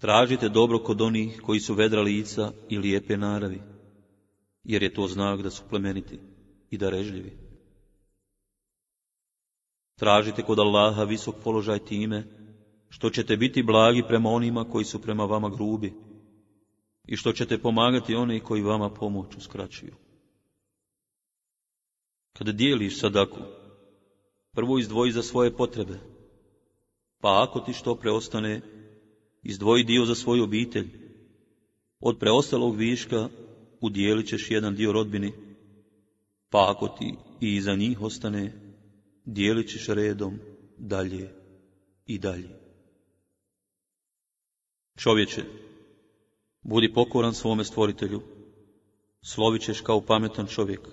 Tražite dobro kod onih koji su vedra lica i lijepe naravi, jer je to znak da su plemeniti i da režljivi. Tražite kod Allaha visok položaj time, što ćete biti blagi prema onima koji su prema vama grubi i što ćete pomagati one koji vama pomoć uskraćuju. Kada dijeliš sadaku, prvo izdvoji za svoje potrebe, pa ako ti što preostane, izdvoji dio za svoju obitelj. Od preostalog viška udjelit ćeš jedan dio rodbini, pa ako ti i za njih ostane, dijelit ćeš redom dalje i dalje. Čovječe, budi pokoran svome stvoritelju, slovit ćeš kao pametan čovjek,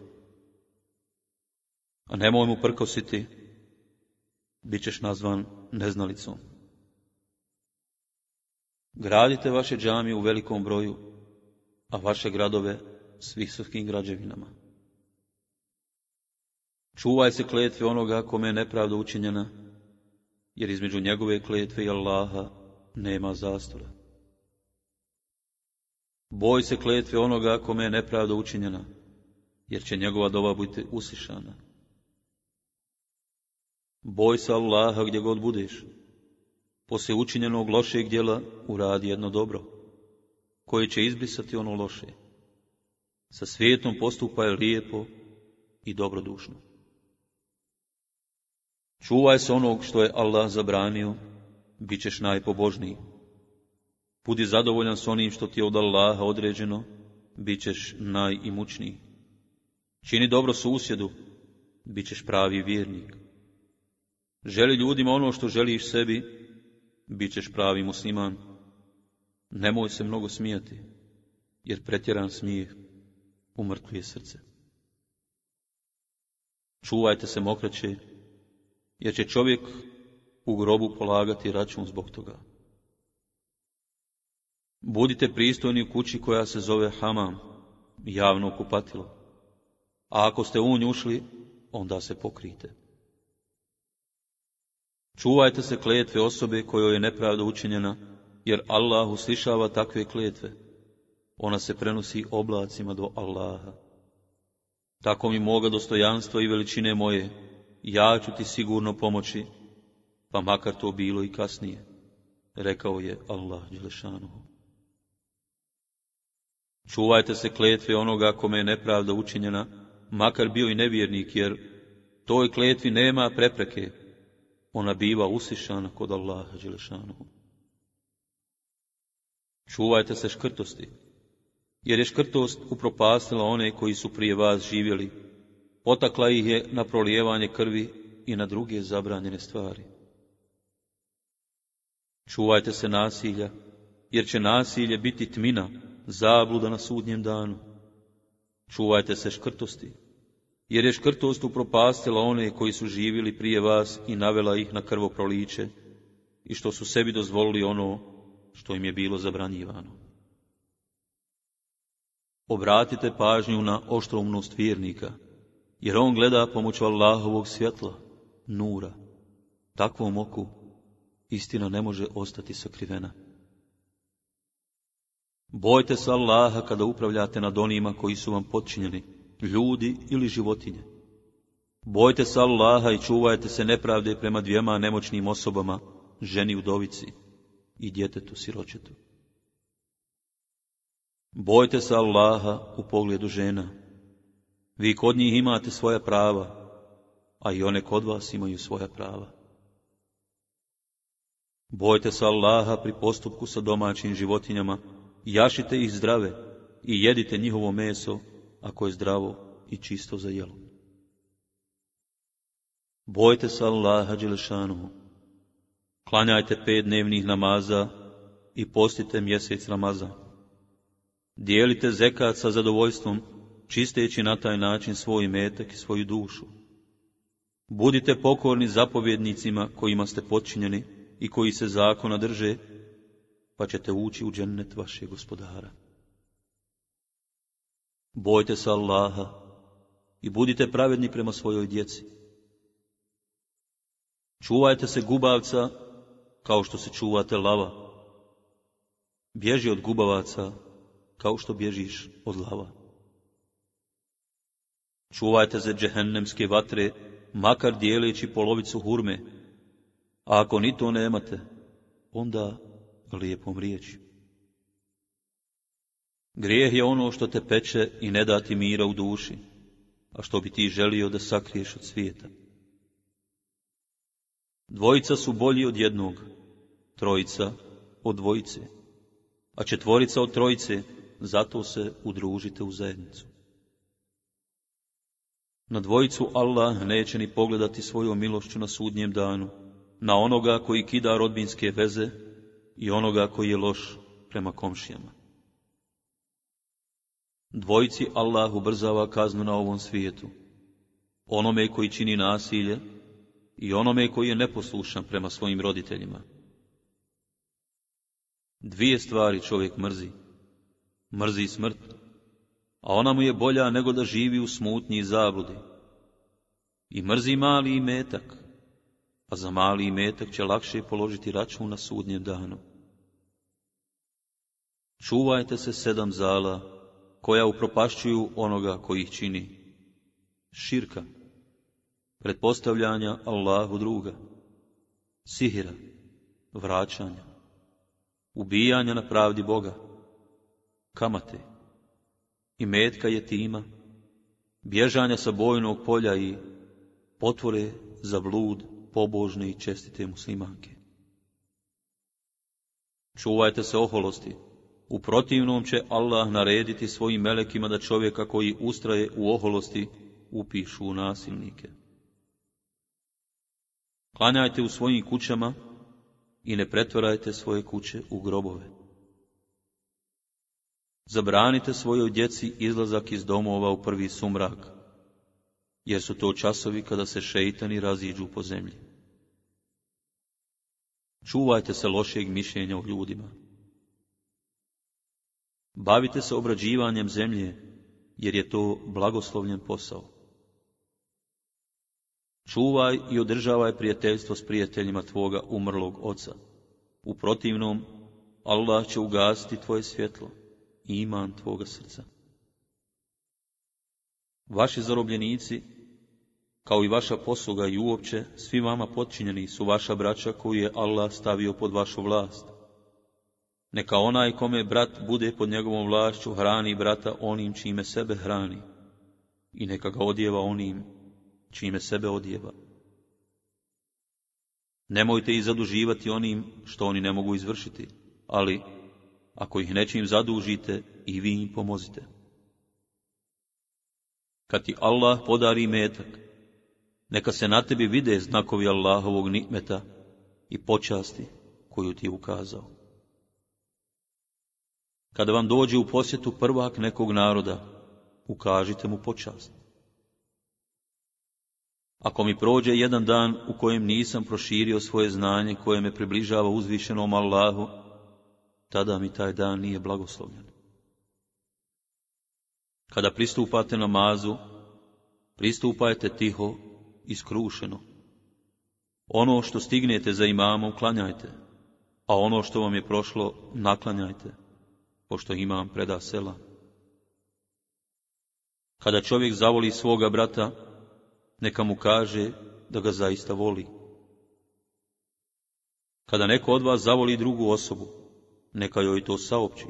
a nemoj mu prkositi, bit ćeš nazvan neznalicom. Gradite vaše džami u velikom broju, a vaše gradove s visokim građevinama. Čuvaj se kletve onoga kome je nepravda učinjena, jer između njegove kletve i Allaha nema zastora. Boj se kletve onoga kome je nepravda učinjena, jer će njegova doba biti uslišana. Boj se Allaha gdje god budeš, poslije učinjenog lošeg djela uradi jedno dobro, koje će izbrisati ono loše. Sa svijetom postupaj lijepo i dobrodušno. Čuvaj se onog što je Allah zabranio, bit ćeš najpobožniji. Budi zadovoljan s onim što ti je od Allaha određeno, bit ćeš najimućniji. Čini dobro susjedu, bit ćeš pravi vjernik. Želi ljudima ono što želiš sebi, bit ćeš pravi musliman. Nemoj se mnogo smijati, jer pretjeran smijeh umrtvuje srce. Čuvajte se mokraće, jer će čovjek u grobu polagati račun zbog toga. Budite pristojni u kući koja se zove Hamam, javno kupatilo, a ako ste u nju ušli, onda se pokrijte. Čuvajte se kletve osobe kojoj je nepravda učinjena, jer Allah uslišava takve kletve. Ona se prenosi oblacima do Allaha. Tako mi moga dostojanstva i veličine moje, ja ću ti sigurno pomoći, pa makar to bilo i kasnije, rekao je Allah Đelešanuhu. Čuvajte se kletve onoga kome je nepravda učinjena, makar bio i nevjernik, jer toj kletvi nema prepreke, ona biva usišana kod Allaha Đelešanuhu. Čuvajte se škrtosti, jer je škrtost upropastila one koji su prije vas živjeli, Potakla ih je na prolijevanje krvi i na druge zabranjene stvari. Čuvajte se nasilja, jer će nasilje biti tmina, zabluda na sudnjem danu. Čuvajte se škrtosti, jer je škrtost upropastila one koji su živjeli prije vas i navela ih na krvoproliće, i što su sebi dozvolili ono što im je bilo zabranjivano. Obratite pažnju na oštromnost vjernika, jer on gleda pomoću Allahovog svjetla, nura. Takvom oku istina ne može ostati sakrivena. Bojte se Allaha kada upravljate nad onima koji su vam podčinjeni, ljudi ili životinje. Bojte se Allaha i čuvajte se nepravde prema dvijema nemoćnim osobama, ženi udovici i djetetu siročetu. Bojte se Allaha u pogledu žena, vi kod njih imate svoja prava, a i one kod vas imaju svoja prava. Bojte se Allaha pri postupku sa domaćim životinjama, jašite ih zdrave i jedite njihovo meso, ako je zdravo i čisto za jelo. Bojte se Allaha Đelešanu, klanjajte pet dnevnih namaza i postite mjesec Ramazan. Dijelite zekat sa zadovoljstvom čisteći na taj način svoj metak i svoju dušu. Budite pokorni zapovjednicima kojima ste počinjeni i koji se zakona drže, pa ćete ući u džennet vaše gospodara. Bojte se Allaha i budite pravedni prema svojoj djeci. Čuvajte se gubavca kao što se čuvate lava. Bježi od gubavaca kao što bježiš od lava. Čuvajte se džehennemske vatre, makar dijeleći polovicu hurme. A ako ni to nemate, onda lijepom riječi. Grijeh je ono što te peče i ne dati mira u duši, a što bi ti želio da sakriješ od svijeta. Dvojica su bolji od jednog, trojica od dvojice, a četvorica od trojice, zato se udružite u zajednicu. Na dvojicu Allah neće ni pogledati svoju milošću na sudnjem danu, na onoga koji kida rodbinske veze i onoga koji je loš prema komšijama. Dvojici Allah ubrzava kaznu na ovom svijetu, onome koji čini nasilje i onome koji je neposlušan prema svojim roditeljima. Dvije stvari čovjek mrzi. Mrzi smrt a ona mu je bolja nego da živi u smutnji i zabludi. I mrzi mali imetak, a pa za mali imetak će lakše položiti račun na sudnjem danu. Čuvajte se sedam zala, koja upropašćuju onoga koji ih čini. Širka, pretpostavljanja Allahu druga, sihira, vraćanja, ubijanja na pravdi Boga, kamate, i metka tima, bježanja sa bojnog polja i potvore za blud pobožne i čestite muslimanke. Čuvajte se oholosti, u protivnom će Allah narediti svojim melekima da čovjeka koji ustraje u oholosti upišu u nasilnike. Klanjajte u svojim kućama i ne pretvarajte svoje kuće u grobove. Zabranite svojoj djeci izlazak iz domova u prvi sumrak, jer su to časovi kada se šeitani raziđu po zemlji. Čuvajte se lošeg mišljenja o ljudima. Bavite se obrađivanjem zemlje, jer je to blagoslovljen posao. Čuvaj i održavaj prijateljstvo s prijateljima tvoga umrlog oca. U protivnom, Allah će ugasiti tvoje svjetlo i iman tvoga srca. Vaši zarobljenici, kao i vaša posluga i uopće, svi vama podčinjeni su vaša braća koju je Allah stavio pod vašu vlast. Neka onaj kome brat bude pod njegovom vlašću hrani brata onim čime sebe hrani i neka ga odjeva onim čime sebe odjeva. Nemojte i zaduživati onim što oni ne mogu izvršiti, ali ako ih nečim zadužite i vi im pomozite. Kad ti Allah podari metak, neka se na tebi vide znakovi Allahovog nikmeta i počasti koju ti je ukazao. Kada vam dođe u posjetu prvak nekog naroda, ukažite mu počast. Ako mi prođe jedan dan u kojem nisam proširio svoje znanje koje me približava uzvišenom Allahu, tada mi taj dan nije blagoslovljen. Kada pristupate na mazu, pristupajte tiho i skrušeno. Ono što stignete za imamo, uklanjajte, a ono što vam je prošlo, naklanjajte, pošto imam preda sela. Kada čovjek zavoli svoga brata, neka mu kaže da ga zaista voli. Kada neko od vas zavoli drugu osobu, neka joj to saopći,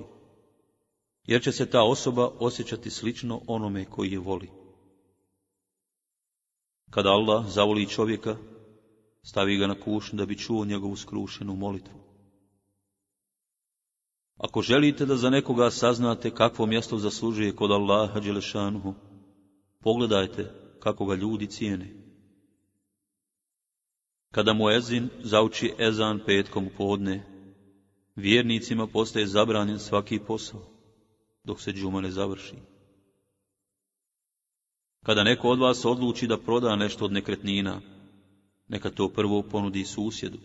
jer će se ta osoba osjećati slično onome koji je voli. Kada Allah zavoli čovjeka, stavi ga na kušn da bi čuo njegovu skrušenu molitvu. Ako želite da za nekoga saznate kakvo mjesto zaslužuje kod Allaha Đelešanuhu, pogledajte kako ga ljudi cijene. Kada mu ezin zauči ezan petkom podne, Vjernicima postaje zabranjen svaki posao, dok se džuma ne završi. Kada neko od vas odluči da proda nešto od nekretnina, neka to prvo ponudi susjedu.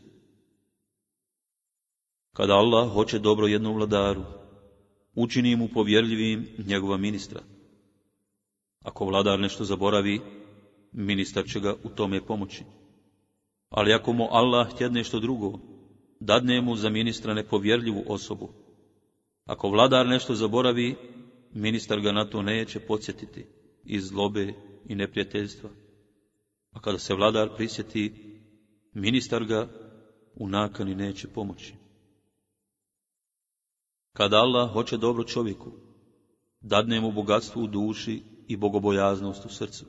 Kada Allah hoće dobro jednom vladaru, učini mu povjerljivim njegova ministra. Ako vladar nešto zaboravi, ministar će ga u tome pomoći. Ali ako mu Allah htje nešto drugo, dadne mu za ministra nepovjerljivu osobu. Ako vladar nešto zaboravi, ministar ga na to neće podsjetiti iz zlobe i neprijateljstva. A kada se vladar prisjeti, ministar ga u nakani neće pomoći. Kada Allah hoće dobro čovjeku, dadne mu bogatstvo u duši i bogobojaznost u srcu.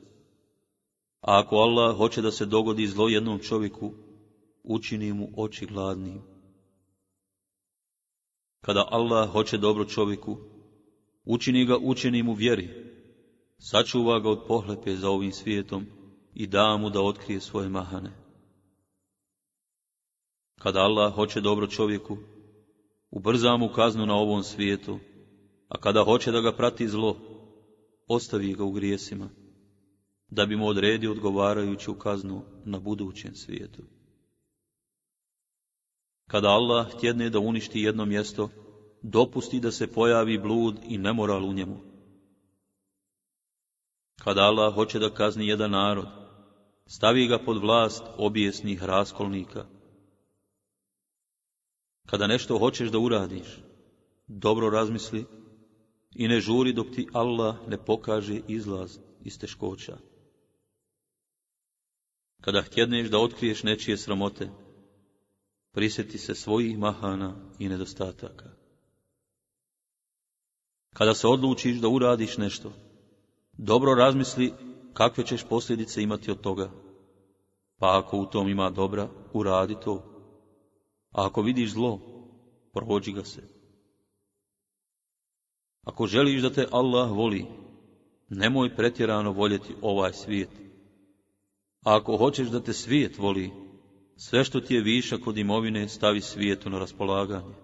A ako Allah hoće da se dogodi zlo jednom čovjeku, učini mu oči gladnim. Kada Allah hoće dobro čovjeku, učini ga učenim u vjeri, sačuva ga od pohlepe za ovim svijetom i da mu da otkrije svoje mahane. Kada Allah hoće dobro čovjeku, ubrza mu kaznu na ovom svijetu, a kada hoće da ga prati zlo, ostavi ga u grijesima, da bi mu odredio odgovarajuću kaznu na budućem svijetu. Kada Allah htjedne da uništi jedno mjesto, dopusti da se pojavi blud i nemoral u njemu. Kada Allah hoće da kazni jedan narod, stavi ga pod vlast obijesnih raskolnika. Kada nešto hoćeš da uradiš, dobro razmisli i ne žuri dok ti Allah ne pokaže izlaz iz teškoća. Kada htjedneš da otkriješ nečije sramote, prisjeti se svojih mahana i nedostataka. Kada se odlučiš da uradiš nešto, dobro razmisli kakve ćeš posljedice imati od toga. Pa ako u tom ima dobra, uradi to. A ako vidiš zlo, prohođi ga se. Ako želiš da te Allah voli, nemoj pretjerano voljeti ovaj svijet. A ako hoćeš da te svijet voli, sve što ti je višak od imovine, stavi svijetu na raspolaganje.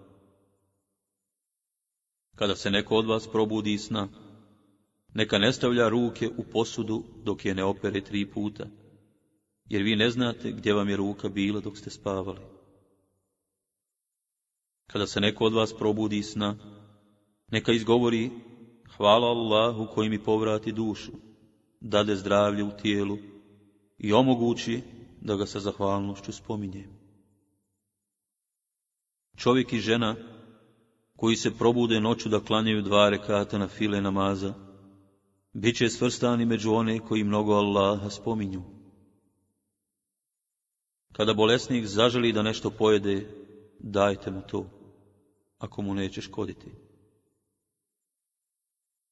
Kada se neko od vas probudi sna, neka ne stavlja ruke u posudu dok je ne opere tri puta, jer vi ne znate gdje vam je ruka bila dok ste spavali. Kada se neko od vas probudi sna, neka izgovori hvala Allahu koji mi povrati dušu, dade zdravlje u tijelu i omogući da ga sa zahvalnošću spominje. Čovjek i žena koji se probude noću da klanjaju dva rekata na file namaza, bit će svrstani među one koji mnogo Allaha spominju. Kada bolesnik zaželi da nešto pojede, dajte mu to, ako mu neće škoditi.